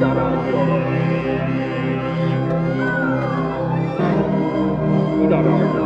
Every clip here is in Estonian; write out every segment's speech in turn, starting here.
udaraku udaraku udaraku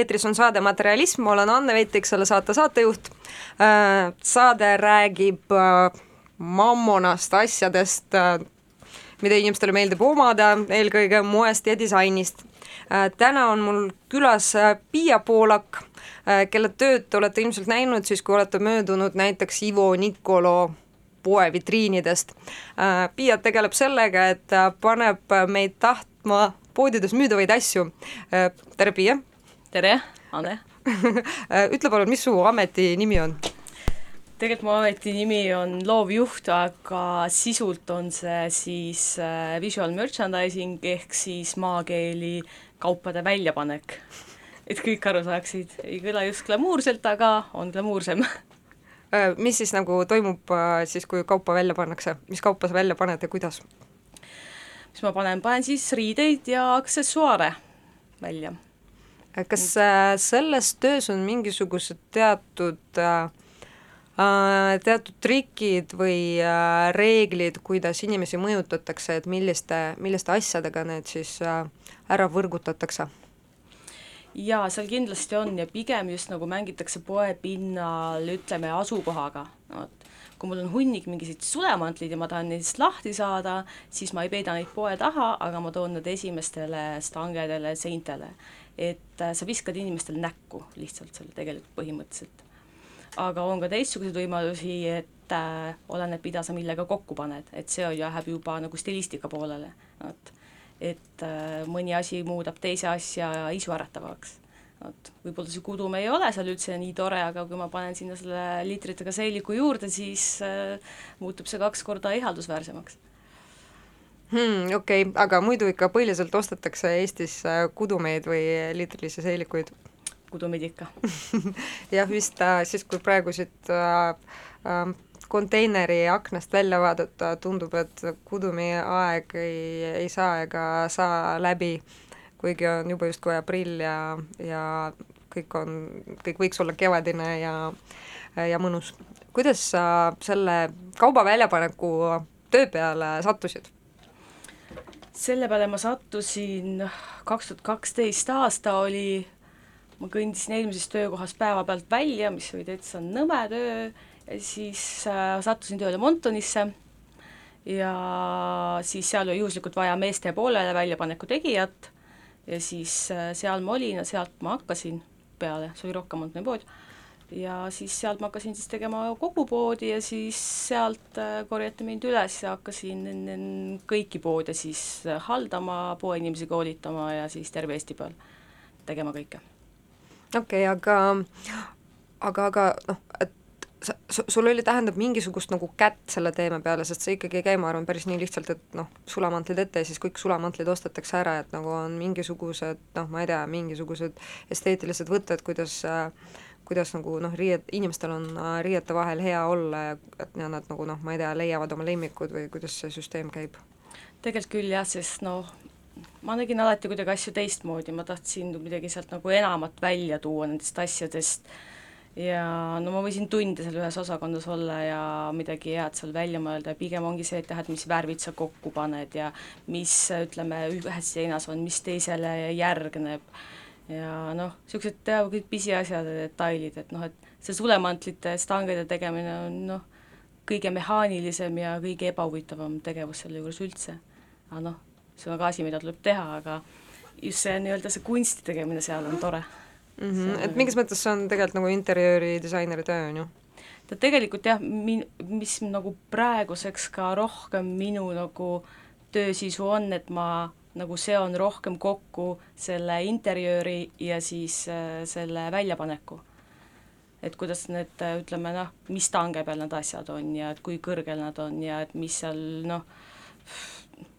eetris on saade Materialism, ma olen Anne Vetik, selle saate saatejuht. Äh, saade räägib äh, mammonast, asjadest, äh, mida inimestele meeldib omada, eelkõige moest ja disainist. täna on mul külas Piia Poolak, kelle tööd te olete ilmselt näinud siis, kui olete möödunud näiteks Ivo Nikolo poe vitriinidest. Piia tegeleb sellega, et paneb meid tahtma poodides müüdavaid asju. tere, Piia! Tere, Anne ütle palun, mis su ameti nimi on? tegelikult mu ameti nimi on loovjuht, aga sisult on see siis äh, visual merchandising ehk siis maakeeli kaupade väljapanek. et kõik aru saaksid, ei kõla just glamuurselt, aga on glamuursem äh, mis siis nagu toimub äh, siis, kui kaupa välja pannakse, mis kaupa sa välja paned ja kuidas? mis ma panen, panen siis riideid ja aksessuaare välja kas äh, selles töös on mingisugused teatud äh, äh, teatud trikid või reeglid, kuidas inimesi mõjutatakse, et milliste, milliste asjadega need siis ära võrgutatakse? jaa, seal kindlasti on ja pigem just nagu mängitakse poepinnal, ütleme, asukohaga, vot. Kui mul on hunnik mingisuguseid sulemantlid ja ma tahan neist lahti saada, siis ma ei peida neid poe taha, aga ma toon nad esimestele stangedele, seintele et äh, sa viskad inimestele näkku lihtsalt selle tegelikult põhimõtteliselt. aga on ka teistsuguseid võimalusi, et äh, oleneb, mida sa millega kokku paned, et see läheb juba nagu stilistika poolele, vot. et äh, mõni asi muudab teise asja isuäratavaks. Vot, võib-olla see kudum ei ole seal üldse nii tore, aga kui ma panen sinna selle liitritega seeliku juurde, siis äh, muutub see kaks korda ihaldusväärsemaks hmm,. okei okay., aga muidu ikka põhiliselt ostetakse Eestis äh, kudumeid või liitrilisi seelikuid? kudumeid ikka jah, vist äh, siis, kui praegu siit äh, äh, konteineri aknast välja vaadata, tundub, et kudumi aeg ei, ei saa ega saa läbi, kuigi on juba justkui aprill ja, ja kõik on, kõik võiks olla kevadine ja, ja mõnus. kuidas sa selle kauba väljapaneku töö peale sattusid? Selle peale ma sattusin, kaks tuhat kaksteist aasta oli, ma kõndisin eelmisest töökohast päevapealt välja, mis oli täitsa nõme töö, ja siis äh, sattusin tööle Montonisse. Ja siis seal oli juhuslikult vaja meeste poolele väljapaneku tegijat. Ja siis äh, seal ma olin ja sealt ma hakkasin peale, see oli Rocca Montoni pood ja siis sealt ma hakkasin siis tegema kogupoodi ja siis sealt äh, korjati mind üles ja hakkasin kõiki poode siis äh, haldama, poeinimesi koolitama ja siis terve Eesti peal tegema kõike. okei okay,, aga, aga, aga noh, et sa, sul oli, tähendab, mingisugust nagu kätt selle teema peale, sest see ikkagi ei käi, ma arvan, päris nii lihtsalt, et noh, sulamantlid ette ja siis kõik sulamantlid ostetakse ära, et nagu on mingisugused noh, ma ei tea, mingisugused esteetilised võtted, kuidas äh, kuidas nagu noh, riiet, inimestel on äh, riiete vahel hea olla ja et nad nagu noh, ma ei tea, leiavad oma lemmikud või kuidas see süsteem käib? tegelikult küll jah, sest noh, ma nägin alati kuidagi asju teistmoodi, ma tahtsin midagi sealt nagu enamat välja tuua nendest asjadest ja no ma võisin tunde seal ühes osakonnas olla ja midagi head seal välja mõelda ja pigem ongi see, et jah, et mis värvid sa kokku paned ja mis ütleme, ühes seinas on, mis teisele järgneb ja noh, niisugused teha kõik pisiasjad ja detailid, et noh, et see sulemantlite stangide tegemine on noh, kõige mehaanilisem ja kõige ebahuvitavam tegevus selle juures üldse. aga noh, see on ka asi, mida tuleb teha, aga just see nii-öelda see kunsti tegemine seal on tore mm. -hmm. et mingis mõttes see on tegelikult nagu interjööridisaineri töö, on ju? ta tegelikult jah, min-, mis nagu praeguseks ka rohkem minu nagu töösisu on, et ma nagu seon rohkem kokku selle interjööri ja siis äh, selle väljapaneku. et kuidas need, äh, ütleme noh, mis tange peal need asjad on ja et kui kõrgel nad on ja et mis seal noh,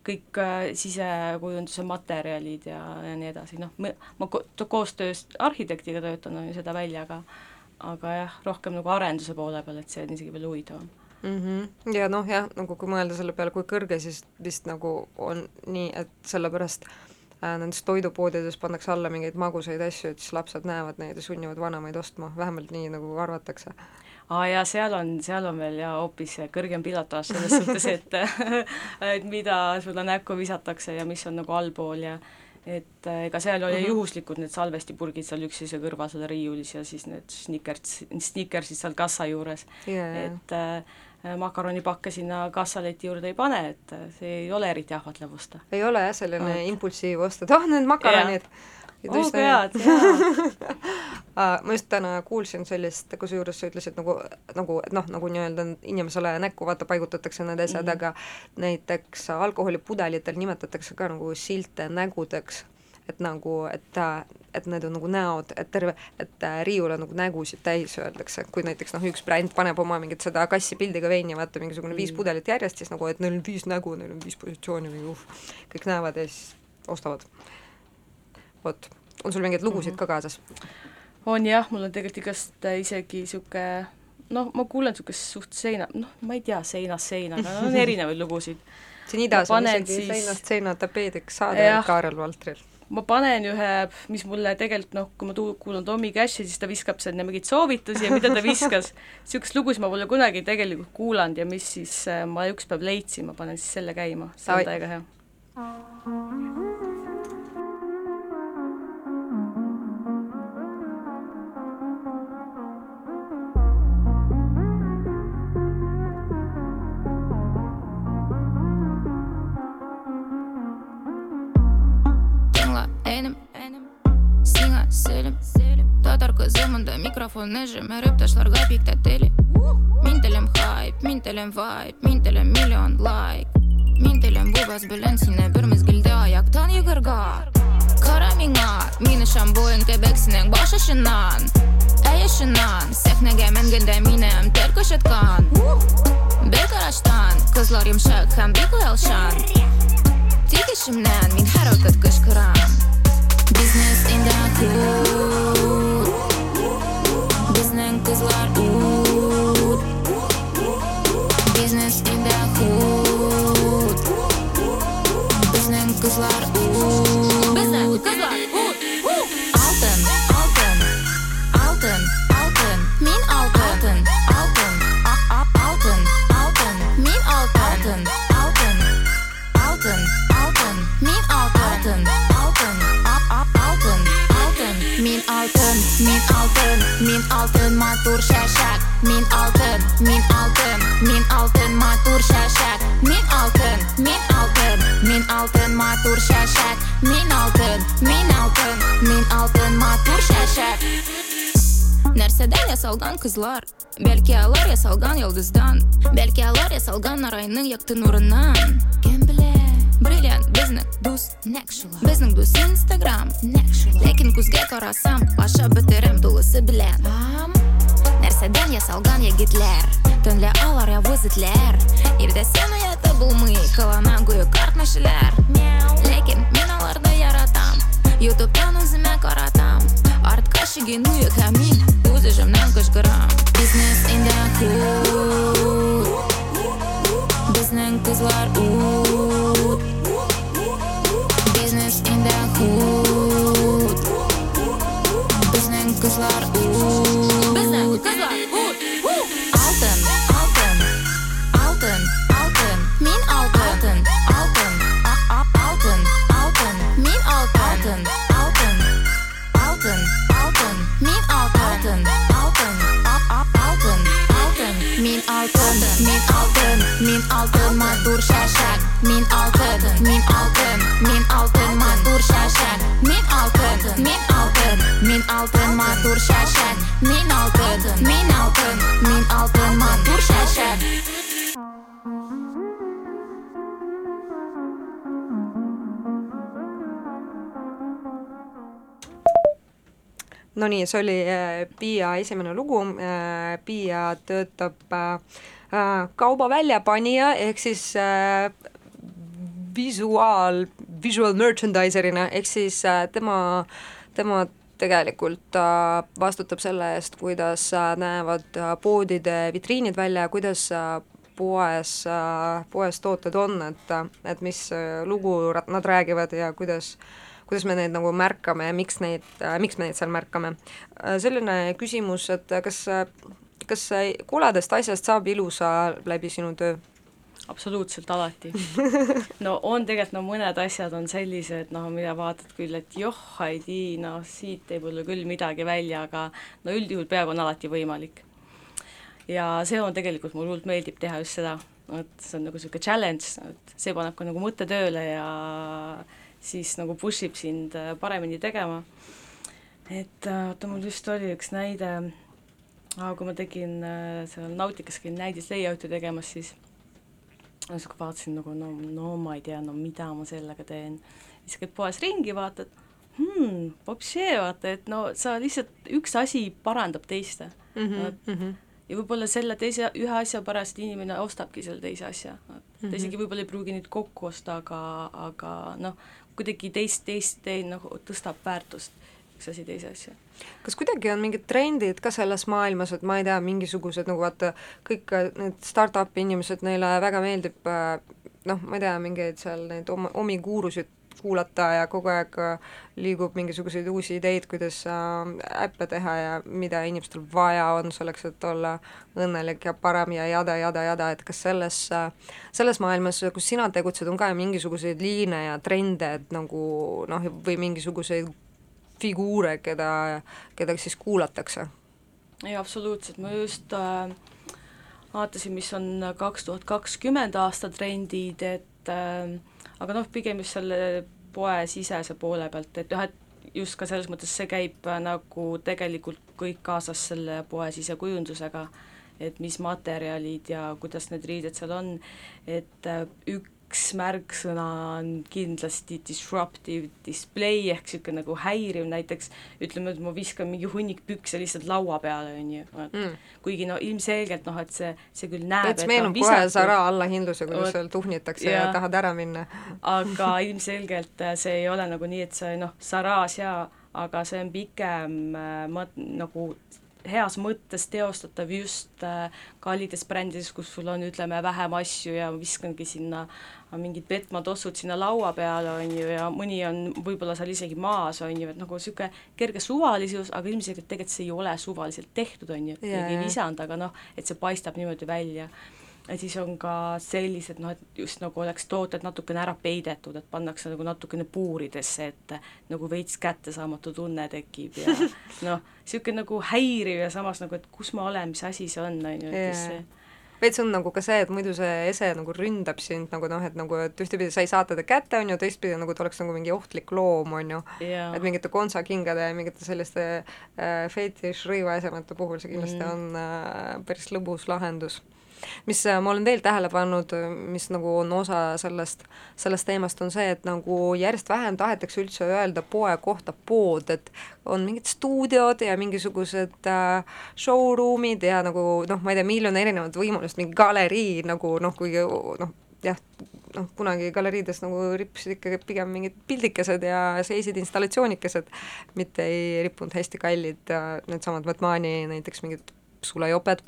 kõik äh, sisekujunduse materjalid ja, ja nii edasi, noh, ma ko-, koostöös arhitektiga töötan, on ju seda välja, aga aga jah, rohkem nagu arenduse poole peal, et see on isegi veel huvitavam mm. -hmm. ja noh, jah, nagu kui mõelda selle peale, kui kõrge siis vist nagu on nii, et sellepärast äh, nendes toidupoodides pannakse alla mingeid magusaid asju, et siis lapsed näevad neid ja sunnivad vanemaid ostma, vähemalt nii nagu arvatakse aa ah, jaa, seal on, seal on veel jaa hoopis kõrgem pilotaaž selles suhtes, et et mida sulle näkku visatakse ja mis on nagu allpool ja et äh, ega seal oli Mhm. mm -hmm. juhuslikud need salvestipurgid seal üksteise kõrval seal riiulis ja siis need snickers, snickersid seal kassa juures yeah. et äh, makaronipakke sinna kassaleti juurde ei pane, et äh, see ei ole eriti ahvatlev osta. ei ole jah, selline Vot. impulsiiv ost, et ah, need makaronid. oh kui head, jaa. ma just täna kuulsin sellist, kusjuures sa ütlesid nagu, nagu, et noh, nagu nii-öelda inimesele näkku vaata, paigutatakse need asjad mm, -hmm. aga näiteks alkoholipudelitel nimetatakse ka nagu silte nägudeks et nagu, et, et need on nagu näod, et terve, et riiul on nagu nägusid täis, öeldakse, kui näiteks noh, üks bränd paneb oma mingit seda kassi pildiga veini, vaata mingisugune mm. viis pudelit järjest, siis nagu, et neil on viis nägu, neil on viis positsiooni või uh, kõik näevad ja siis ostavad. vot, on sul mingeid lugusid mm -hmm. ka kaasas? on jah, mul on tegelikult igast isegi niisugune noh, ma kuulen niisugust suht seina, noh, ma ei tea, seinast seina, no on erinevaid lugusid. siin idas on isegi siis... seinast seina tapeediks saade Kaarel Valtril ma panen ühe, mis mulle tegelikult noh, kui ma tu-, kuulan Tommy Cashi, siis ta viskab sinna mingeid soovitusi ja mida ta viskas, niisugust lugu siis ma pole kunagi tegelikult kuulanud ja mis siis äh, ma üks päev leidsin, ma panen siis selle käima, see on täiega hea. zâmbând de microfon nejime Râptă și largai pictatele Mintele-mi hype, mintele-mi vibe mintele million like. Mintele-mi bubas bülensine Birmiz gildea yaktan yigirgar Kara mingar, mine şamboyun kebek sinen Başa şınan, eye şınan Sehnege mengende minem terk ışıtkan Bir karaştan, kızlar yumşak hem bir kıyalşan Tik işimden min her vakit Business in the cool кызлар бизнес инде хуут биздин кызлар уут кызлар матур шәшәк Мин алтын, мин алтын, мин алтын матур шәшәк Мин алтын, мин алтын, мин алтын матур шәшәк Мин алтын, мин алтын, мин алтын матур шәшәк нәрседен ясалған қызлар бәлки алар ясалған жұлдыздан бәлки алар ясалған арайның якты нұрынан кім біле бриллиант біздің дос нәкшула біздің дос инстаграм нәкшула ләкин көзге қарасам аша бітірем тулысы білән Сәдән ясалган егетләр Төнлә алар явыз этләр я сен аяты мы Кылана гуе карт мәшеләр Ләкин мин аларды яратам Ютубтан үземә каратам Арт шигену юк һәм мин Үз эжемнән кычкырам Бизнес инде кул Безнең кызлар ут Бизнес инде Бизнес Безнең кызлар ут altın matur şeşer Min altın, min altın, min altın matur şeşer no nii, see oli äh, Piia esimene lugu, äh, Piia töötab äh, kaubaväljapanija ehk siis visuaal, visual merchandiser'ina ehk siis tema, tema tegelikult vastutab selle eest, kuidas näevad poodide vitriinid välja ja kuidas poes, poes tooted on, et, et mis lugu nad räägivad ja kuidas kuidas me neid nagu märkame ja miks neid, miks me neid seal märkame. selline küsimus, et kas, kas koledast asjast saab ilusa läbi sinu töö? Absoluutselt alati. no on tegelikult, no mõned asjad on sellised, noh, mida vaatad küll, et joh, Heidi, noh, siit ei tule küll midagi välja, aga no üldjuhul peaaegu on alati võimalik. ja see on tegelikult, mulle hullult meeldib teha just seda, et see on nagu niisugune challenge, et see paneb ka nagu mõtte tööle ja siis nagu push ib sind äh, paremini tegema. et äh, oota, mul just oli üks näide, kui ma tegin äh, seal Nautikas käin näidis layout'i tegemas, siis siis kui vaatasin nagu no, no ma ei tea, no mida ma sellega teen. siis käid poes ringi, vaatad, hmm, vopsee, vaata, et no sa lihtsalt, üks asi parandab teist mm. -hmm, mm -hmm. ja võib-olla selle teise, ühe asja pärast inimene ostabki selle teise asja. ta mm -hmm. isegi võib-olla ei pruugi neid kokku osta, aga, aga noh, kuidagi teist, teist, teist nagu tõstab väärtust üks asi teise asja. kas kuidagi on mingid trendid ka selles maailmas, et ma ei tea, mingisugused nagu vaata, kõik need startup'i inimesed, neile väga meeldib äh, noh, ma ei tea, mingeid seal neid oma, omi guurusid kuulata ja kogu aeg äh, liigub mingisuguseid uusi ideid, kuidas äh, äppe teha ja mida inimestel vaja on selleks, et olla õnnelik ja parem ja jada, jada, jada, et kas selles äh,, selles maailmas, kus sina tegutsed, on ka mingisuguseid liine ja trende, et nagu noh, või mingisuguseid figuure, keda, keda siis kuulatakse? ei, absoluutselt, ma just äh, vaatasin, mis on kaks tuhat kakskümmend aasta trendid, et äh, aga noh, pigem just selle poesisese poole pealt, et jah, et just ka selles mõttes see käib äh, nagu tegelikult kõik kaasas selle poe sisekujundusega, et mis materjalid ja kuidas need riided seal on, et äh, üks üks märksõna on kindlasti disruptive display ehk niisugune nagu häiriv, näiteks ütleme, et ma viskan mingi hunnik pükse lihtsalt laua peale, on ju, mm. kuigi no ilmselgelt noh, et see, see küll näeb, et meenub kohe Sara allahindluse, kuidas seal tuhnitakse ja, ja tahad ära minna. Aga ilmselgelt äh, see ei ole nagu nii, et see noh, Saras ja aga see on pigem äh, mat-, nagu heas mõttes teostatav just äh, kallides brändides, kus sul on, ütleme, vähem asju ja viskangi sinna mingid petmatossud sinna laua peale, on ju, ja mõni on võib-olla seal isegi maas, on ju, et nagu niisugune kerge suvalisus, aga ilmselgelt tegelikult see ei ole suvaliselt tehtud, on ju, keegi ei visanud, aga noh, et see paistab niimoodi välja ja siis on ka sellised noh, et just nagu oleks tooted natukene ära peidetud, et pannakse nagu natukene puuridesse, et nagu veits kättesaamatu tunne tekib ja noh, niisugune nagu häiriv ja samas nagu, et kus ma olen, mis asi see on, on ju, et see veits on nagu ka see, et muidu see ese nagu ründab sind nagu noh, et nagu, et ühtepidi sa ei saa teda kätte, on ju, teistpidi nagu ta oleks nagu mingi ohtlik loom, on ju. Yeah.. et mingite kontsakingade ja mingite selliste äh, fetiš-rõivaesemete puhul see kindlasti mm. on äh, päris lõbus lahendus mis äh, ma olen veel tähele pannud, mis nagu on osa sellest, sellest teemast, on see, et nagu järjest vähem tahetakse üldse öelda poe kohta pood, et on mingid stuudiod ja mingisugused äh, showroom'id ja nagu noh, ma ei tea, miljon erinevat võimalust, mingi galerii nagu noh, kuigi noh, jah, noh, kunagi galeriides nagu rippusid ikkagi pigem mingid pildikesed ja seisid installatsioonikesed, mitte ei rippunud hästi kallid äh, needsamad Batmani näiteks mingid sulajoped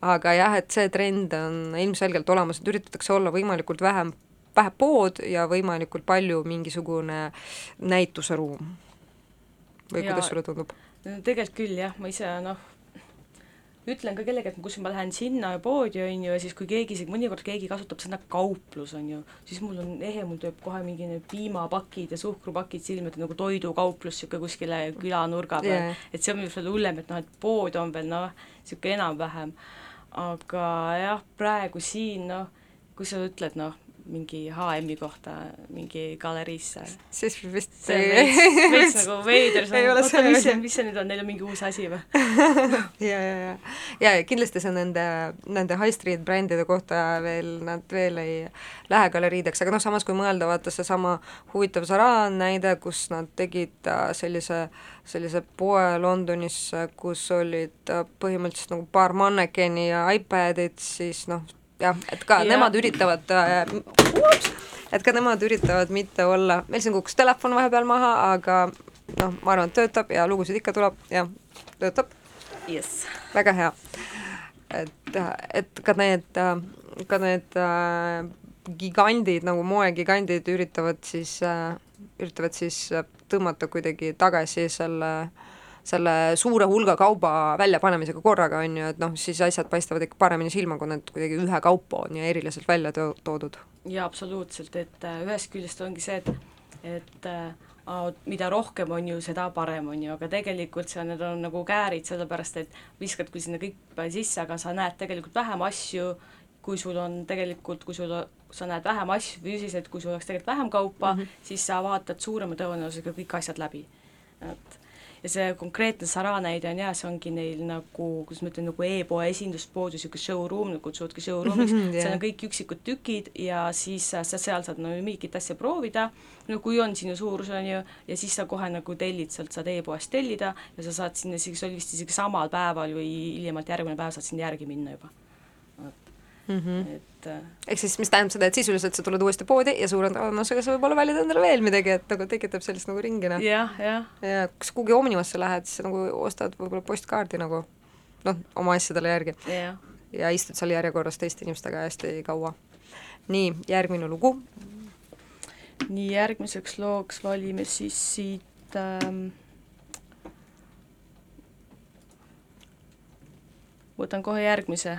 aga jah, et see trend on ilmselgelt olemas, et üritatakse olla võimalikult vähem, vähe pood ja võimalikult palju mingisugune näituseruum. või ja, kuidas sulle tundub? tegelikult küll jah, ma ise noh, ütlen ka kellegi, et kus ma lähen sinna poodi, on ju, ja siis kui keegi, mõnikord keegi kasutab sõna kauplus, on ju, siis mul on ehe, mul tuleb kohe mingi need piimapakid ja suhkrupakid silme ette nagu toidukauplus niisugune kuskile külanurga peal yeah., et see on veel hullem, et noh, et pood on veel noh, niisugune enam-vähem aga jah, praegu siin noh, kui sa ütled noh, mingi HM-i kohta mingi galeriisse. siis vist see on veits, veits nagu veider, oota, mis see, mis see nüüd on, neil on mingi uus asi või? Ja, ja, ja, ja kindlasti see nende, nende high street brändide kohta veel, nad veel ei lähe galeriideks, aga noh, samas kui mõelda, vaata seesama huvitav Zara näide, kus nad tegid äh, sellise, sellise poe Londonis, kus olid äh, põhimõtteliselt nagu paar mannekeni ja iPadid, siis noh, jah, et ka ja. nemad üritavad äh, et ka nemad üritavad mitte olla, meil siin kukkus telefon vahepeal maha, aga noh, ma arvan, et töötab ja lugusid ikka tuleb ja töötab yes.. väga hea. et, et ka need, ka need äh, gigandid nagu moegigandid üritavad siis äh,, üritavad siis tõmmata kuidagi tagasi selle selle suure hulga kauba väljapanemisega korraga, on ju, et noh, siis asjad paistavad ikka paremini silma, kui need kuidagi ühekaupa on ja eriliselt välja to-, toodud. jaa, absoluutselt, et äh, ühest küljest ongi see, et et äh, mida rohkem on ju, seda parem on ju, aga tegelikult seal need on nagu käärid, sellepärast et viskadki sinna kõik sisse, aga sa näed tegelikult vähem asju, kui sul on tegelikult, kui sul, sa näed vähem asju füüsiliselt, kui sul oleks tegelikult vähem kaupa mm, -hmm. siis sa vaatad suurema tõenäosusega kõik asjad läbi. et ja see konkreetne Sara näide on jah, see ongi neil nagu, kuidas ma ütlen, nagu e-poe esinduspood või niisugune showroom, nad kutsuvadki showroom'iks. Yeah., seal on kõik üksikud tükid ja siis sa seal saad no mingit asja proovida, no kui on sinu suurus, on ju, ja siis sa kohe nagu tellid sealt, saad e-poest tellida ja sa saad sinna see oli vist isegi samal päeval või hiljemalt järgmine päev saad sinna järgi minna juba mm. -hmm. et äh, ehk siis, mis tähendab seda, et sisuliselt sa tuled uuesti poodi ja suure tõenäosusega sa võib-olla valid endale veel midagi, et nagu tekitab sellist nagu ringi, noh. jah, jah. ja kui sa kuhugi Omnivasse lähed, siis sa nagu ostad võib-olla postkaardi nagu noh, oma asjadele järgi yeah.. ja istud seal järjekorras teiste inimestega hästi kaua. nii, järgmine lugu. nii, järgmiseks looks valime siis siit ähm, võtan kohe järgmise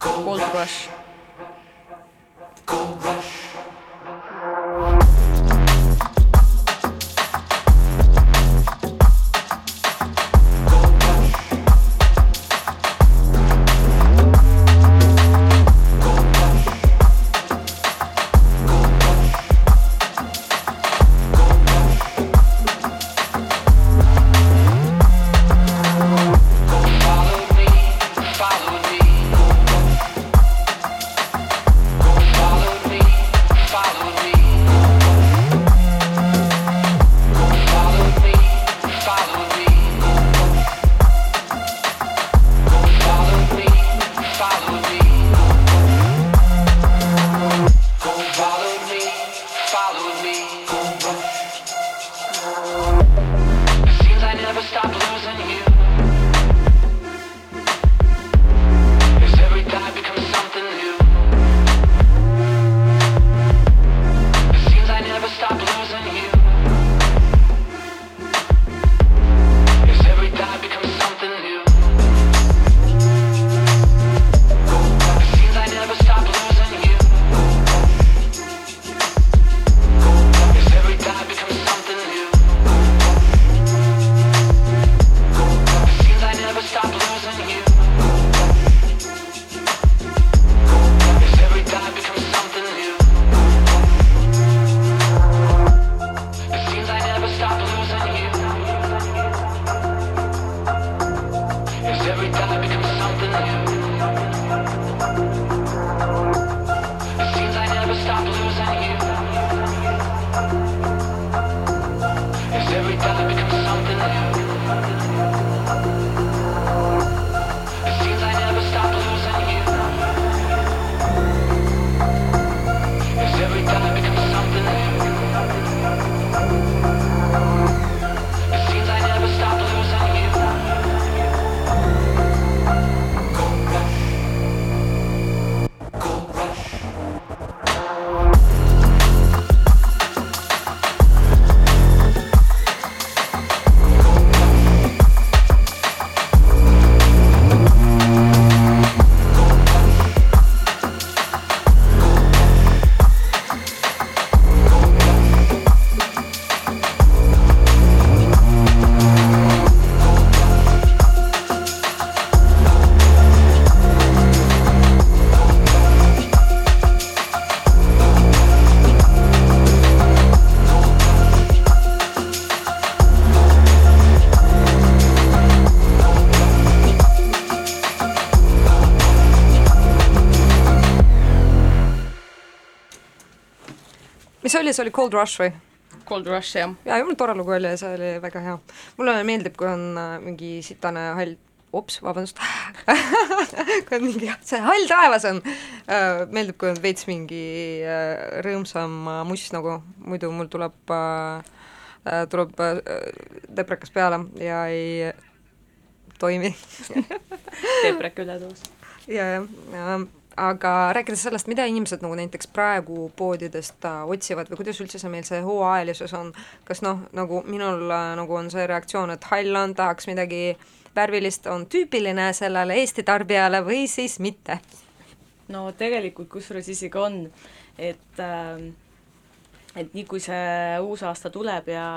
Gold Rush. Gold Rush. Oli, see oli Cold Rush või? Cold Rush, jah. jaa, jumala tore lugu oli ja see oli väga hea. mulle meeldib, kui on äh, mingi sitane hall, ops, vabandust kui on mingi, see hall taevas on uh,, meeldib, kui on veits mingi uh, rõõmsam uh, muss nagu, muidu mul tuleb uh, uh, tuleb uh, deprekas peale ja ei toimi deprek üledoos. ja, ja, ja aga rääkides sellest, mida inimesed nagu näiteks praegu poodidest äh, otsivad või kuidas üldse see meil see hooajalisus on, kas noh, nagu minul äh, nagu on see reaktsioon, et hall on, tahaks midagi värvilist, on tüüpiline sellele Eesti tarbijale või siis mitte? no tegelikult kusjuures isegi on, et äh, et nii kui see uus aasta tuleb ja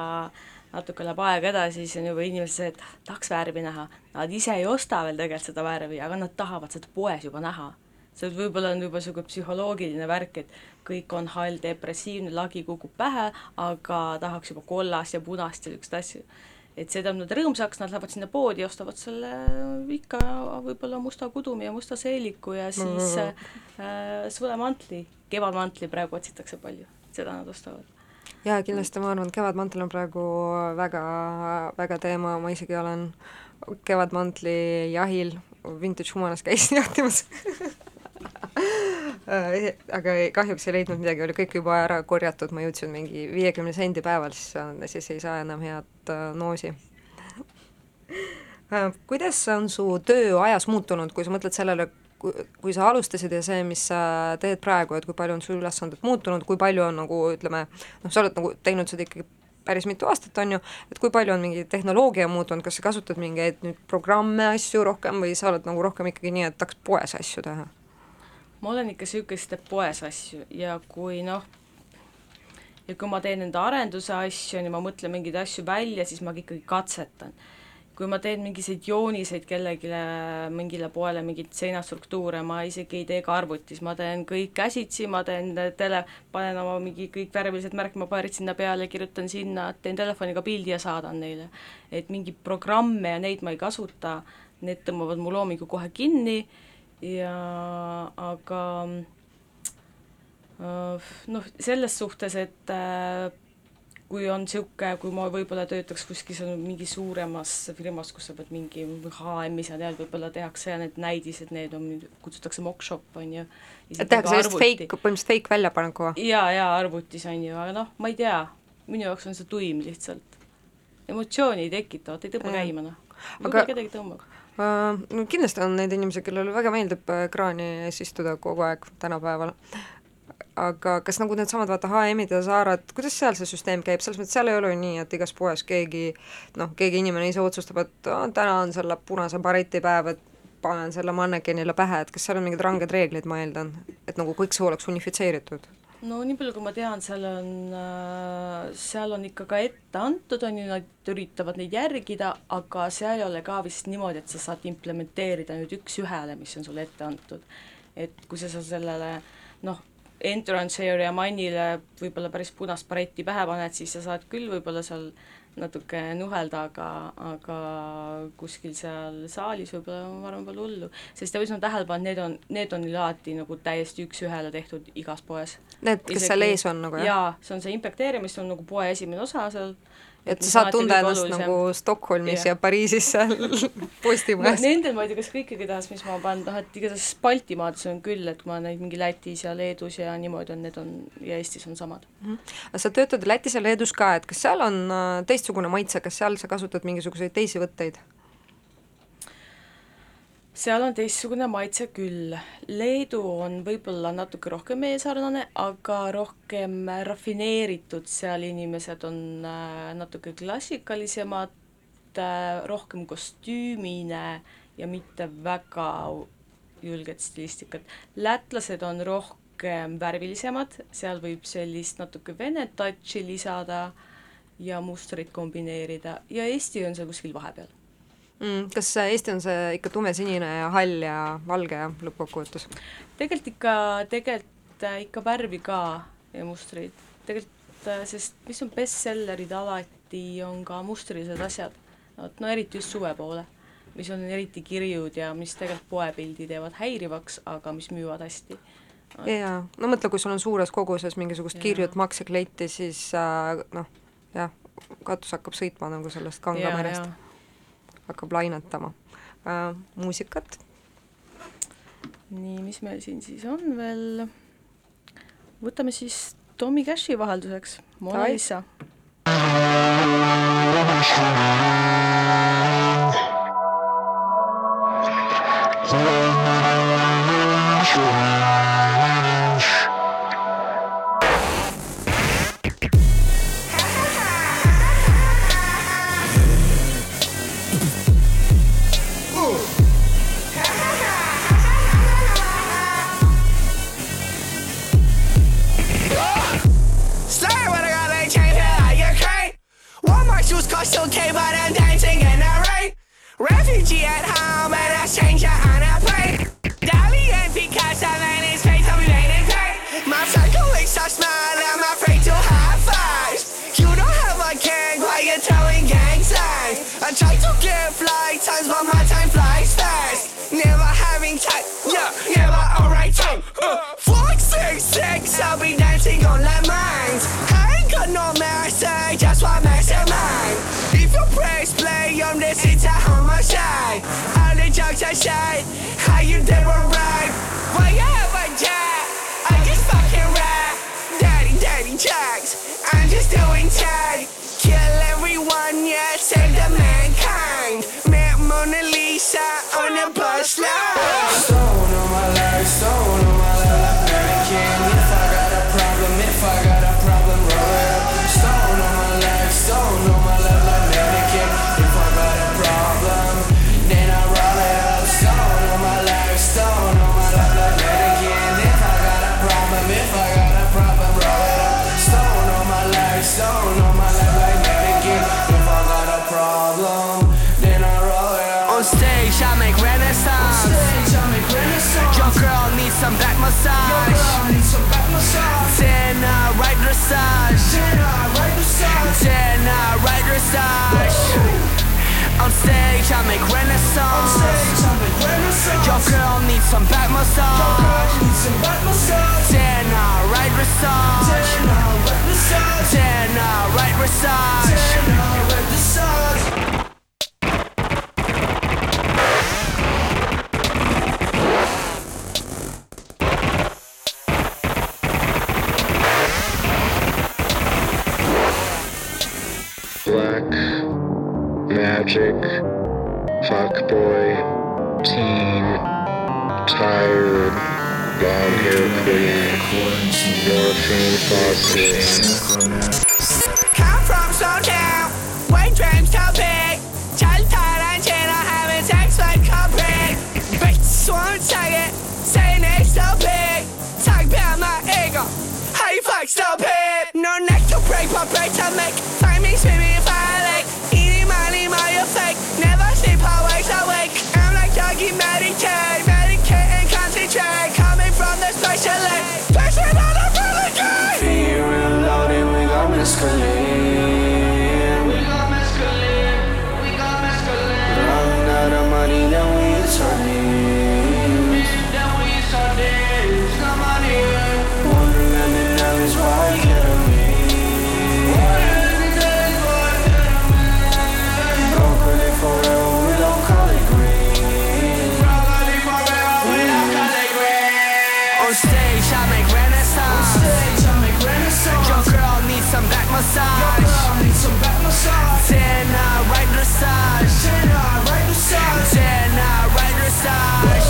natuke läheb aeg edasi, siis on juba inimesed, et tahaks värvi näha. Nad ise ei osta veel tegelikult seda värvi, aga nad tahavad seda poes juba näha. See võib-olla on juba niisugune psühholoogiline värk, et kõik on hall, depressiivne, lagi kukub pähe, aga tahaks juba kollast ja punast ja niisuguseid asju. et see teeb nad rõõmsaks, nad lähevad sinna poodi ostavad selle ikka võib-olla musta kudumi ja musta seeliku ja siis äh, sulemantli, kevadmantli praegu otsitakse palju, seda nad ostavad. Jaa, kindlasti ma arvan, et Kevadmantel on praegu väga, väga teema, ma isegi olen Kevadmantli jahil Vintage Humanas käisin jahtimas aga ei, kahjuks ei leidnud midagi, oli kõik juba ära korjatud, ma jõudsin mingi viiekümne sendi päeval, siis, siis ei saa enam head äh, noosi äh,. kuidas on su töö ajas muutunud, kui sa mõtled sellele, kui sa alustasid ja see, mis sa teed praegu, et kui palju on su ülesanded muutunud, kui palju on nagu ütleme, noh, sa oled nagu teinud seda ikkagi päris mitu aastat, on ju, et kui palju on mingi tehnoloogia muutunud, kas sa kasutad mingeid nüüd programme, asju rohkem või sa oled nagu rohkem ikkagi nii, et tahaks poes asju teha? Ma olen ikka teeb poes asju ja kui noh, ja kui ma teen enda arenduse asju, on ju, ma mõtlen mingeid asju välja, siis ma ikkagi katsetan kui ma teen mingisuguseid jooniseid kellelegi, mingile poele, mingeid seinastruktuure, ma isegi ei tee ka arvutis, ma teen kõik käsitsi, ma teen tele, panen oma mingi kõik värvilised märkmapaarid sinna peale, kirjutan sinna, teen telefoniga pildi ja saadan neile. et mingeid programme ja neid ma ei kasuta, need tõmbavad mu loomingu kohe kinni ja aga äh, noh, selles suhtes, et äh, kui on niisugune, kui ma võib-olla töötaks kuskil seal mingi suuremas firmas, kus sa pead mingi HM-is ja tead, võib-olla tehakse ja need näidised, need on, kutsutakse mock-shop, on ju. tehakse sellist fake, põhimõtteliselt fake väljapaneku või? jaa, jaa, arvutis on ju, aga noh, ma ei tea, minu jaoks on see tuim lihtsalt. emotsiooni ei tekita, vot ei tõmba käima noh. võib-olla kedagi tõmbab kindlasti on neid inimesi, kellele väga meeldib ekraani ees istuda kogu aeg tänapäeval. Aga kas nagu needsamad, vaata HM-id ja Zarad, kuidas seal see süsteem käib, selles mõttes seal ei ole ju nii, et igas poes keegi noh, keegi inimene ise otsustab, et oh, täna on selle punase baretipäev, et panen selle mannekenile pähe, et kas seal on mingid ranged reeglid, ma eeldan, et nagu kõik see oleks unifitseeritud? No nii palju, kui ma tean, seal on, äh, seal on ikka ka ette antud, on ju, nad üritavad neid järgida, aga seal ei ole ka vist niimoodi, et sa saad implementeerida nüüd üks-ühele, mis on sulle ette antud. et kui sa sellele noh, entrance'ile ja mannile võib-olla päris punast baretti pähe paned, siis sa saad küll võib-olla seal natuke nuhelda, aga, aga kuskil seal saalis võib-olla, ma arvan, pole hullu. sest mis ma tähele panen, need on, need on alati nagu täiesti üks-ühele tehtud igas poes. Need, kes Isegi, seal ees on nagu, jah? jaa, see on see impekteerimine, see on nagu poe esimene osa seal et sa saad tunda ennast olulisem. nagu Stockholmis ja, ja Pariisis seal Postimajas no,. Nendel ma ei tea, kas kõikide tahas, mis ma panen, noh et igatahes Baltimaades on küll, et ma neid mingi Lätis ja Leedus ja niimoodi on, need on ja Eestis on samad mm. -hmm. sa töötad Lätis ja Leedus ka, et kas seal on äh, teistsugune maitse, kas seal sa kasutad mingisuguseid teisi võtteid? Seal on teistsugune maitse küll. Leedu on võib-olla natuke rohkem meie sarnane, aga rohkem rafineeritud, seal inimesed on äh, natuke klassikalisemad, äh, rohkem kostüümine ja mitte väga julget stilistikat. lätlased on rohkem värvilisemad, seal võib sellist natuke vene touch'i lisada ja mustrit kombineerida ja Eesti on seal kuskil vahepeal mm,. kas Eesti on see ikka tumesinine ja hall ja valge lõppkokkuvõttes? tegelikult ikka, tegelikult äh, ikka värvi ka ja mustreid, tegelikult äh, sest mis on bestsellerid alati, on ka mustrilised asjad, vot no eriti just suve poole, mis on eriti kirjud ja mis tegelikult poepildi teevad häirivaks, aga mis müüvad hästi. Jaa, no mõtle, kui sul on suures koguses mingisugust kirjut maksekleiti, siis äh, noh, jah, katus hakkab sõitma nagu sellest kangamerest hakkab lainetama äh,. muusikat? nii, mis meil siin siis on veel? võtame siis Tommy Cashi vahelduseks, Mona Lisa. On stage, I make renaissance. Your girl needs some back massage. Needs right dressage. Then right dressage. On stage, I make renaissance. Your girl needs some back massage. Needs right dressage. Then right dressage. Magic Fuckboy Teen Tired Long Hair Queen Morphine Faucet Come from dreams big. Cupid. Bitch, so big. Talk about my ego, how you fuck stupid. No neck to break, but break to make. Find me if meditate, medicate and concentrate. Coming from the special On stage, I make renaissance. On stage, I make renaissance. Your girl needs some back massage. Your girl needs some back massage. Then I right dressage. Then I right dressage. Then I right dressage.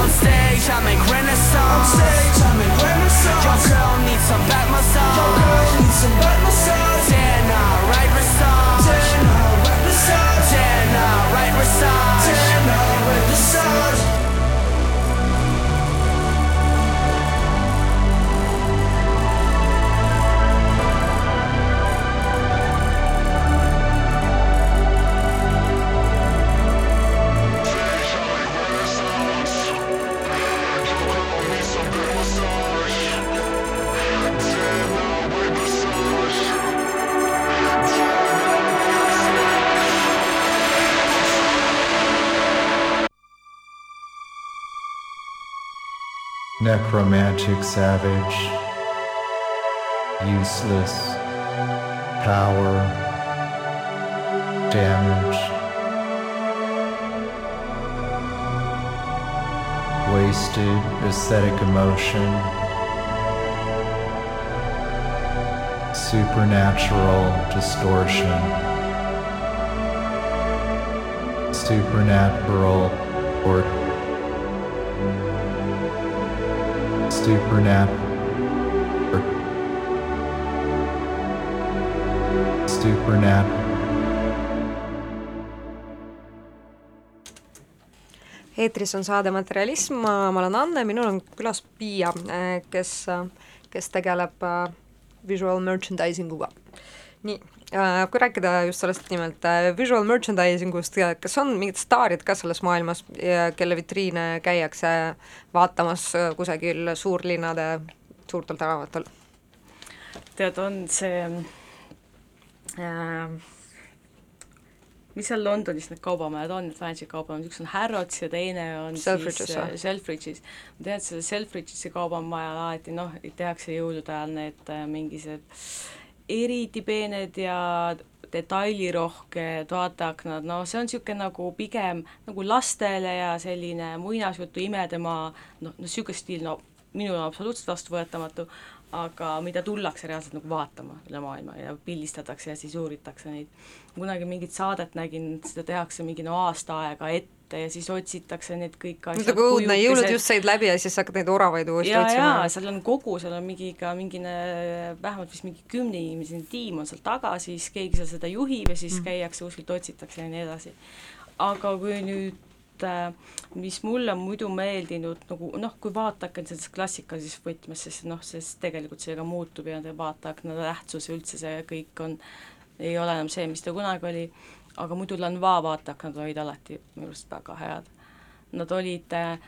On stage, I make renaissance. On stage, I make renaissance. Your girl needs some back massage. Your girl needs some back massage. Necromantic savage, useless, power, damage, wasted aesthetic emotion, supernatural distortion, supernatural or supernat supernat eetris on saade Materialism, ma olen Anne, minul on külas Piia, kes, kes tegeleb äh, visual merchandising uga. Nii, kui rääkida just sellest nimelt äh, visual merchandising ust, kas on mingid staarid ka selles maailmas, kelle vitriine käiakse vaatamas äh, kusagil suurlinnade suurtel tänavatel? tead, on see äh, mis seal Londonis need kaubamajad on, need fancy kaubamajad, üks on Harrods ja teine on Selfridges siis äh, Selfridges. ma tean, et selle Selfridgesi kaubamajal alati noh, tehakse jõulude ajal need äh, mingisugused eriti peened ja detailirohked vaateaknad, no see on niisugune nagu pigem nagu lastele ja selline muinasjutu imedemaa, noh, no niisugune stiil, no minul on absoluutselt vastuvõetamatu, aga mida tullakse reaalselt nagu vaatama üle maailma ja pildistatakse ja siis uuritakse neid. kunagi mingit saadet nägin, seda tehakse mingi no aasta aega ette ja siis otsitakse need kõik asjad, nagu õudne, jõulud just said läbi ja siis hakkad neid oravaid uuesti ja, otsima. seal on kogu, seal on mingi ka mingine, vähemalt vist mingi kümneinimesine tiim on seal taga, siis keegi seal seda juhib ja siis mm. käiakse kuskilt, otsitakse ja nii edasi. aga kui nüüd äh, mis mulle on muidu meeldinud nagu noh, kui vaateakent selles klassikalises võtmes, sest noh, sest tegelikult see ka muutub ja vaateakna tähtsus ja üldse see kõik on, ei ole enam see, mis ta kunagi oli, aga muidu Lanvaa vaateaknad olid alati minu arust väga head. Nad olid äh,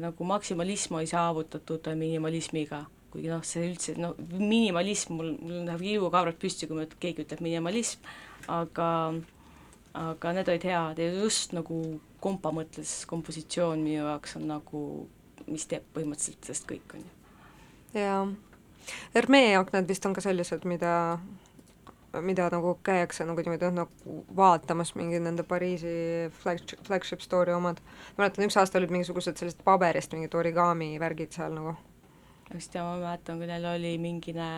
nagu maksimalism oli saavutatud minimalismiga, kuigi noh, see üldse noh, minimalism, mul, mul läheb ilukaabrad püsti, kui ma, keegi ütleb minimalism, aga aga need olid head ja just nagu kompa mõttes kompositsioon minu jaoks on nagu, mis teeb põhimõtteliselt sellest kõik, on ju. jaa. Hermee aknad vist on ka sellised, mida, mida nagu käiakse nagu niimoodi nagu vaatamas, mingid nende Pariisi flagship, flagship store'i omad. mäletan, üks aasta olid mingisugused sellised paberist mingid origami värgid seal nagu. just ja ma mäletan, kui neil oli mingine,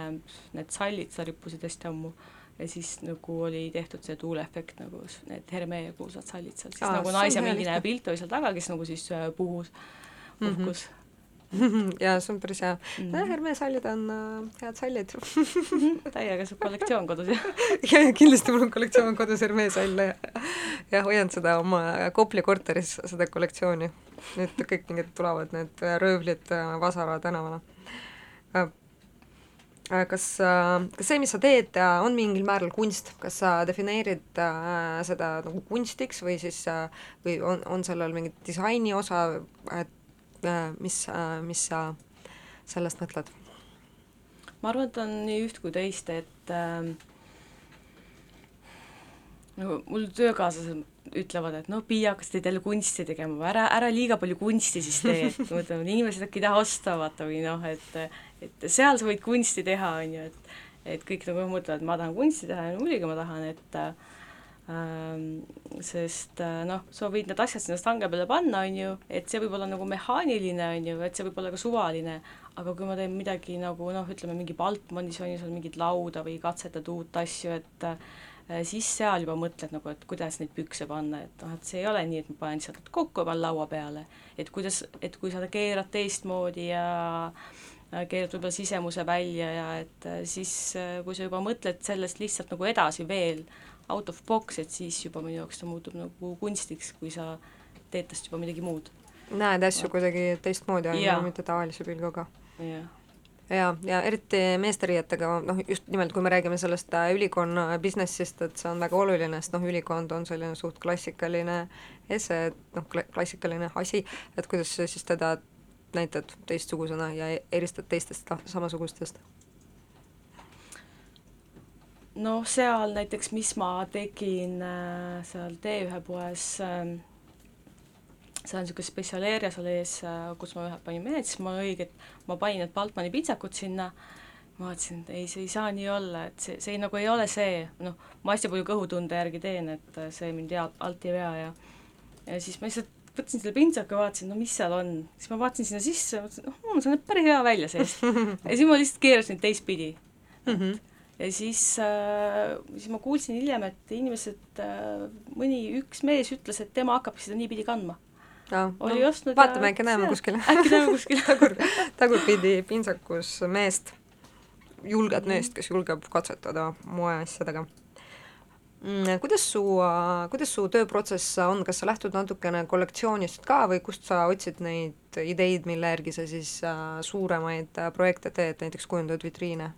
need sallid, sa rippusid hästi ammu ja siis nagu oli tehtud see tuuleefekt nagu need Hermee kuulsad sallid seal, siis Aa, nagu naise lihtne. pilt oli seal taga, kes nagu siis äh, puhus, puhkus jaa, see on päris hea mm. Mhm. -hmm. Hermee sallid on äh, head sallid täiega see kollektsioon kodus ja ja, ja kindlasti mul on kollektsioon kodus Hermee salle ja ja hoian seda oma Kopli korteris, seda kollektsiooni. nüüd kõik mingid tulevad need röövlid äh, Vasara tänavale. kas, kas see, mis sa teed, äh, on mingil määral kunst, kas sa defineerid äh, seda nagu kunstiks või siis äh, või on, on sellel mingi disaini osa, et äh, mis äh,, mis sa sellest mõtled? ma arvan, et on nii üht kui teist, et ähm, nagu mul töökaaslased ütlevad, et noh, Piia, kas teed jälle kunsti tegema või ära, ära liiga palju kunsti siis tee, et ma mõtlen, et inimesed äkki ei taha osta, vaata, või noh, et et seal sa võid kunsti teha, on ju, et et kõik nagu mõtlevad, ma tahan kunsti teha ja muidugi ma tahan, et ähm, sest äh, noh, sa võid need asjad sinna stange peale panna, on ju, et see võib olla nagu mehaaniline, on ju, et see võib olla ka suvaline, aga kui ma teen midagi nagu noh, ütleme mingi Baltmanis on ju seal mingit lauda või katsetad uut asju, et äh, siis seal juba mõtled nagu, et kuidas neid pükse panna, et noh, et see ei ole nii, et ma panen lihtsalt kokku ja panen laua peale. et kuidas, et kui sa keerad teistmoodi ja keerad võib-olla sisemuse välja ja et äh, siis, kui sa juba mõtled sellest lihtsalt nagu edasi veel, out of box, et siis juba minu jaoks ta muutub nagu kunstiks, kui sa teed tast juba midagi muud. näed asju kuidagi teistmoodi, mitte tavalise pilguga. jah ja, ja eriti meesteriietega, noh just nimelt, kui me räägime sellest äh, ülikonna business'ist, et see on väga oluline, sest noh, ülikond on selline suht klassikaline ese, et noh, kla-, klassikaline asi, et kuidas sa siis teda näitad teistsugusena ja eristad teistest ta- samasugustest? Noh, seal näiteks, mis ma tegin äh, seal T1 poes äh,, seal on niisugune spetsialeeria seal ees äh,, kus ma ühe panin mehed, siis ma õiget, ma panin need Baltmani pitsakud sinna, ma vaatasin, et ei, see ei saa nii olla, et see, see ei, nagu ei ole see, noh, ma hästi palju kõhutunde järgi teen, et äh, see mind hea, alt ei vea ja ja siis ma lihtsalt võtsin selle pintsaku ja vaatasin, no mis seal on, siis ma vaatasin sinna sisse, mõtlesin, noh see näeb päris hea välja seest. ja siis ma lihtsalt keerasin teistpidi Mm -hmm. Ja siis äh,, siis ma kuulsin hiljem, et inimesed äh,, mõni, üks mees ütles, et tema hakkab seda niipidi kandma. oli ostnud vaatame, äkki näeme see- kuskil äkki näeme kuskil tagur, tagurpidi pintsakus meest, julget meest, kes julgeb katsetada moeasjadega mm,. kuidas su, kuidas su tööprotsess on, kas sa lähtud natukene kollektsioonist ka või kust sa otsid neid ideid, mille järgi sa siis äh, suuremaid äh, projekte teed, näiteks kujundad vitriine?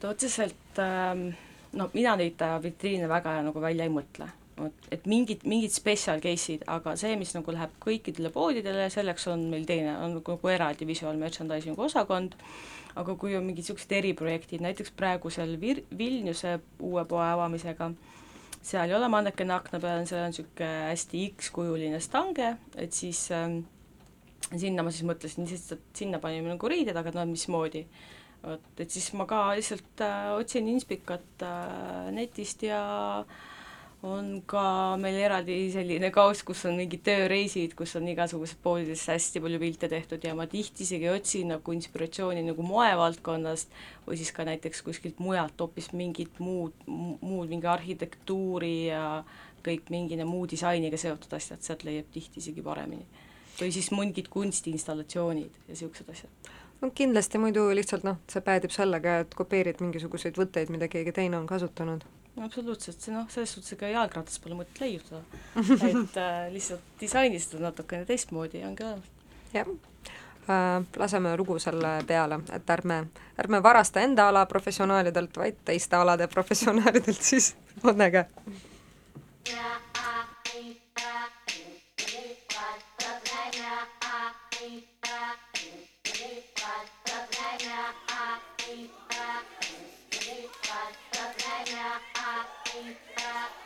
Ta otseselt ähm, no mina neid äh, vitriine väga nagu välja ei mõtle, vot et mingid, mingid special case'id, aga see, mis nagu läheb kõikidele poodidele, selleks on meil teine, on nagu, nagu eraldi visual merchandising osakond, aga kui on mingid niisugused eriprojektid, näiteks praegusel Vir-, Vilniuse uue poe avamisega, seal ei ole mannekene akna peal, seal on niisugune hästi X-kujuline stange, et siis ähm, sinna ma siis mõtlesin, lihtsalt sinna panime nagu riided, aga no mismoodi vot, et siis ma ka lihtsalt äh, otsin Inspicat äh, netist ja on ka meil eraldi selline kauss, kus on mingid tööreisid, kus on igasugused poodidest hästi palju pilte tehtud ja ma tihti isegi otsin nagu inspiratsiooni nagu moevaldkonnast või siis ka näiteks kuskilt mujalt hoopis mingit muud, muud mingi arhitektuuri ja kõik mingi muu disainiga seotud asjad, sealt leiab tihti isegi paremini. või siis mingid kunstiinstallatsioonid ja niisugused asjad no kindlasti muidu lihtsalt noh, see päädib sellega, et kopeerid mingisuguseid võtteid, mida keegi teine on kasutanud. absoluutselt, see noh, selles suhtes ega jalgratas pole mõtet leiutada et äh, lihtsalt disaini seda natukene teistmoodi ongi olemas. jah äh,, laseme lugu selle peale, et ärme, ärme varasta enda ala professionaalidelt, vaid teiste alade professionaalidelt siis Onnega. getting Thank you.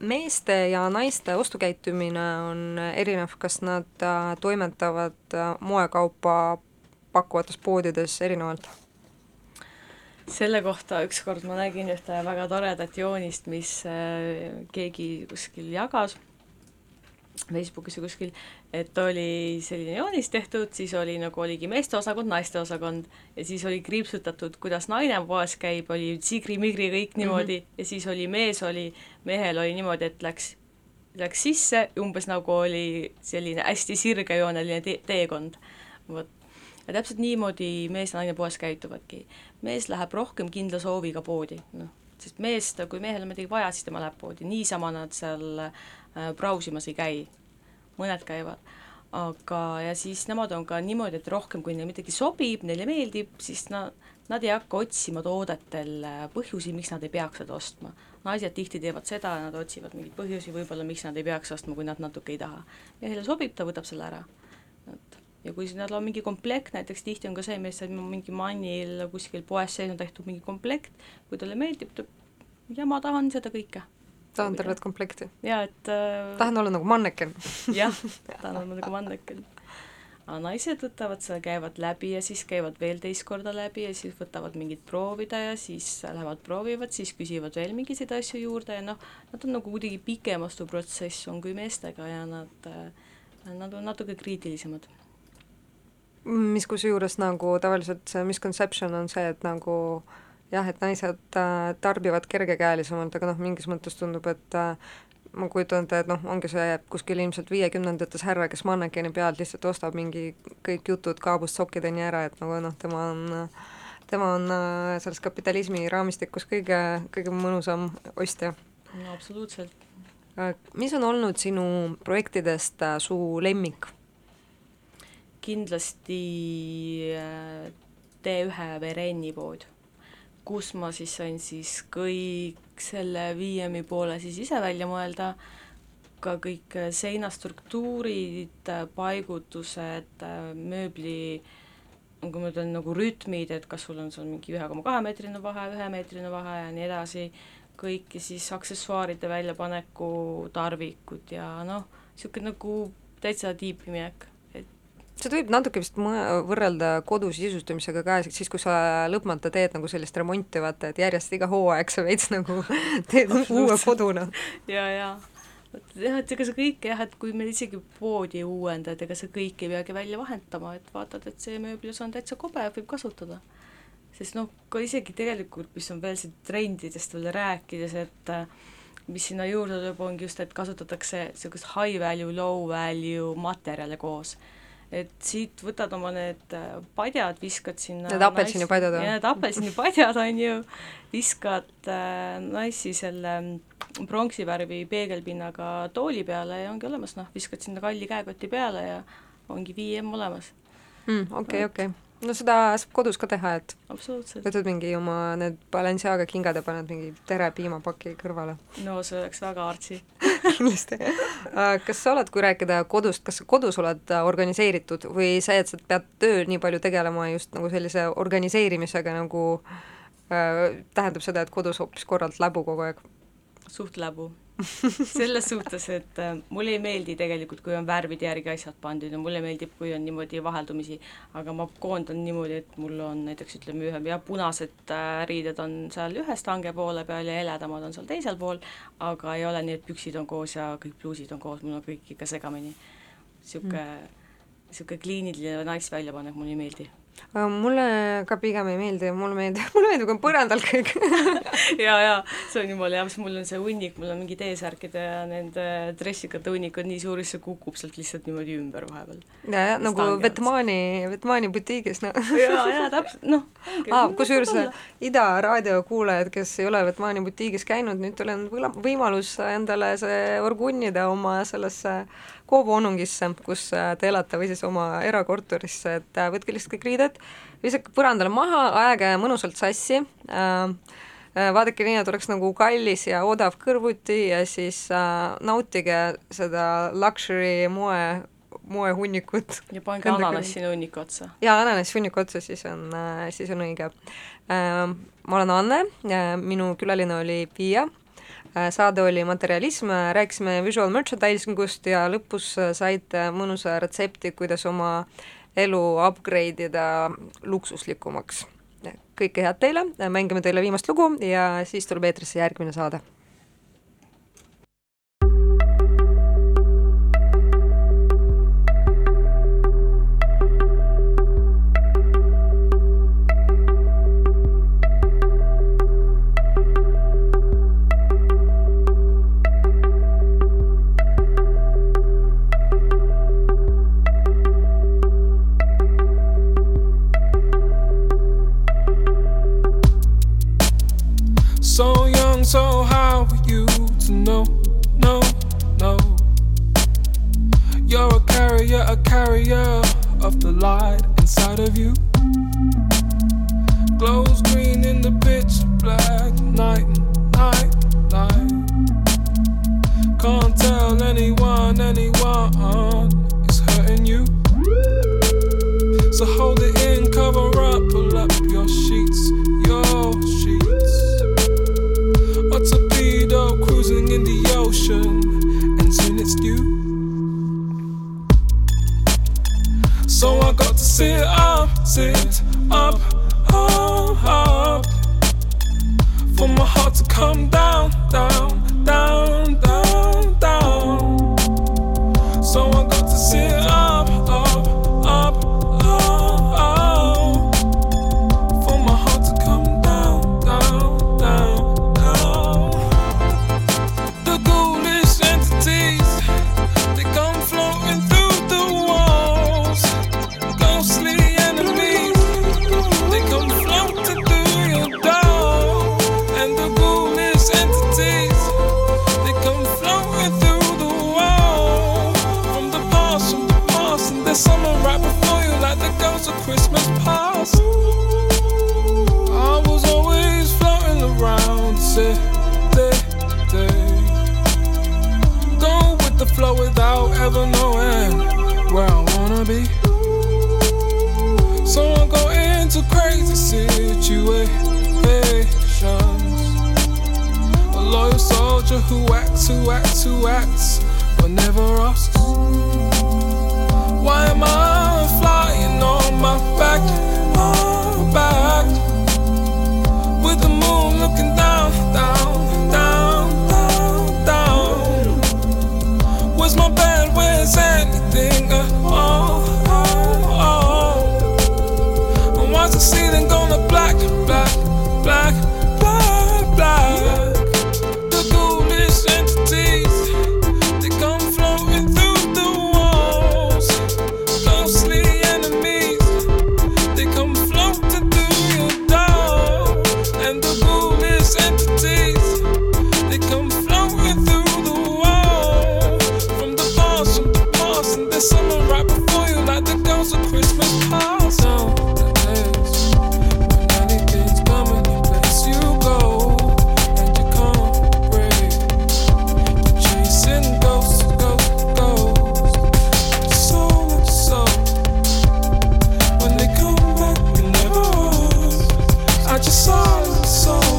Meeste ja naiste ostukäitumine on erinev, kas nad äh, toimetavad äh, moekaupa pakkuvates poodides erinevalt? selle kohta ükskord ma nägin ühte väga toredat joonist, mis äh, keegi kuskil jagas Facebookis või kuskil, et oli selline joonis tehtud, siis oli nagu oligi meeste osakond, naiste osakond ja siis oli kriipsutatud, kuidas naine poes käib, oli sigri-migri kõik niimoodi mm -hmm. ja siis oli mees, oli, mehel oli niimoodi, et läks, läks sisse, umbes nagu oli selline hästi sirgejooneline te teekond. vot, ja täpselt niimoodi mees ja naine poes käituvadki. mees läheb rohkem kindla sooviga poodi, noh, sest meest, kui mehel on midagi vaja, siis tema läheb poodi, niisama nad seal äh, brausimas ei käi, mõned käivad, aga, ja siis nemad on ka niimoodi, et rohkem, kui neile midagi sobib, neile meeldib, siis nad, nad ei hakka otsima toodetel äh, põhjusi, miks nad ei peaks seda ostma. naised tihti teevad seda, nad otsivad mingeid põhjusi võib-olla, miks nad ei peaks ostma, kui nad natuke ei taha. mehele sobib, ta võtab selle ära. et ja kui seal on mingi komplekt, näiteks tihti on ka see, mees saab mingi mannil kuskil poes sees on tehtud mingi komplekt, kui talle meeldib, ta ja ma tahan seda kõike. Tahan tervet komplekti. jaa, et äh, tahan olla nagu manneken. jah, tahan olla nagu manneken. aga naised võtavad seda, käivad läbi ja siis käivad veel teist korda läbi ja siis võtavad mingit proovida ja siis lähevad proovivad, siis küsivad veel mingisuguseid asju juurde ja noh, nad on nagu kuidagi pikem ostuprotsess on kui meestega ja nad, nad on natuke kriitilisemad mis kusjuures nagu tavaliselt see misconception on see, et nagu jah, et naised äh, tarbivad kergekäelisemalt, aga noh, mingis mõttes tundub, et äh, ma kujutan ette, et noh, ongi see kuskil ilmselt viiekümnendates härra, kes mannekeni pealt lihtsalt ostab mingi kõik jutud kaabust sokkideni ära, et nagu noh, tema on tema on äh, selles kapitalismi raamistikus kõige, kõige mõnusam ostja. no absoluutselt. mis on olnud sinu projektidest äh, su lemmik? kindlasti äh, T1 Vereni pood, kus ma siis sain siis kõik selle VM-i poole siis ise välja mõelda, ka kõik seinastruktuurid, paigutused, mööbli, kui ma ütlen nagu rütmid, et kas sul on seal mingi ühe koma kahe meetrine vahe, ühemeetrine vahe ja nii edasi, kõik ja siis aksessuaaride väljapaneku tarvikud ja noh, niisugune nagu täitsa tiipi minek seda võib natuke vist võrrelda kodu sisustamisega ka, siis kui sa lõpmata teed nagu sellist remonti, vaata, et järjest iga hooaeg sa veits nagu teed uue koduna. ja, ja jah, et ega see kõik jah, et kui meil isegi poodi uuendada, et ega see kõik ei peagi välja vahetama, et vaatad, et see mööblis on täitsa kobe, võib kasutada. sest noh, ka isegi tegelikult, mis on veel siin trendidest veel rääkides, et äh, mis sinna juurde tuleb, ongi just, et kasutatakse niisugust high value, low value materjale koos et siit võtad oma need äh, padjad, viskad sinna Need apelsinipadjad või? Need apelsinipadjad on ju, viskad äh, naissi selle mm, pronksi värvi peegelpinnaga tooli peale ja ongi olemas, noh, viskad sinna kalli käekoti peale ja ongi VM olemas, Mm, okei, okei. no seda saab kodus ka teha, et võtad mingi oma need Balenciaga kingad ja paned mingi tere piimapaki kõrvale no see oleks väga artsi. kindlasti. kas sa oled, kui rääkida kodust, kas sa kodus oled äh, organiseeritud või see, et sa pead tööl nii palju tegelema just nagu sellise organiseerimisega nagu äh, tähendab seda, et kodus hoopis korralt läbu kogu aeg? suht läbu. selles suhtes, et äh, mulle ei meeldi tegelikult, kui on värvide järgi asjad pandud ja mulle meeldib, kui on niimoodi vaheldumisi, aga ma koondan niimoodi, et mul on näiteks ütleme ühe ja punased äh, riided on seal ühe stange poole peal ja heledamad on seal teisel pool, aga ei ole nii, et püksid on koos ja kõik pluusid on koos, mul on kõik ikka segamini. niisugune mm., niisugune kliiniline naisväljapanek mulle ei meeldi. Mulle ka pigem ei meeldi, mulle meeldib, mulle meeldib, kui on põrandal kõik ja, ja see on jumala hea, sest mul on see hunnik, mul on mingi T-särkide ja nende dressikate hunnik on nii suur, et see kukub sealt lihtsalt niimoodi ümber vahepeal. ja, ja nagu Stange Vetmani, Vetmani butiigis, noh. ja, ja täpselt, noh. aa, kusjuures Ida raadio kuulajad, kes ei ole Vetmani butiigis käinud, nüüd teil on võimalus endale see orgunnida oma sellesse Koobo-onungisse, kus äh, te elate või siis oma erakorterisse, et äh, võtke lihtsalt kõik riided, visake põrandale maha, ajage mõnusalt sassi äh,, vaadake nii, et oleks nagu kallis ja odav kõrvuti ja siis äh, nautige seda luxury moe, moehunnikut ja pange Kanda ananas küll. sinna hunniku otsa. jaa, ananas hunniku otsa, siis on, siis on õige. ma olen Anne, minu külaline oli Piia, saade oli Materialism, rääkisime visual merchandising ust ja lõpus saite mõnusa retsepti, kuidas oma elu upgrade ida luksuslikumaks. kõike head teile, mängime teile viimast lugu ja siis tuleb eetrisse järgmine saade carrier, of the light inside of you. Glows green in the pitch black night, night, night. Can't tell anyone, anyone is hurting you. So hold it in, cover up, pull up your sheets, your sheets. A torpedo cruising in the ocean, and soon it's due. So I got to sit up, sit up, up, up. For my heart to come two acts, two acts but never off. soul.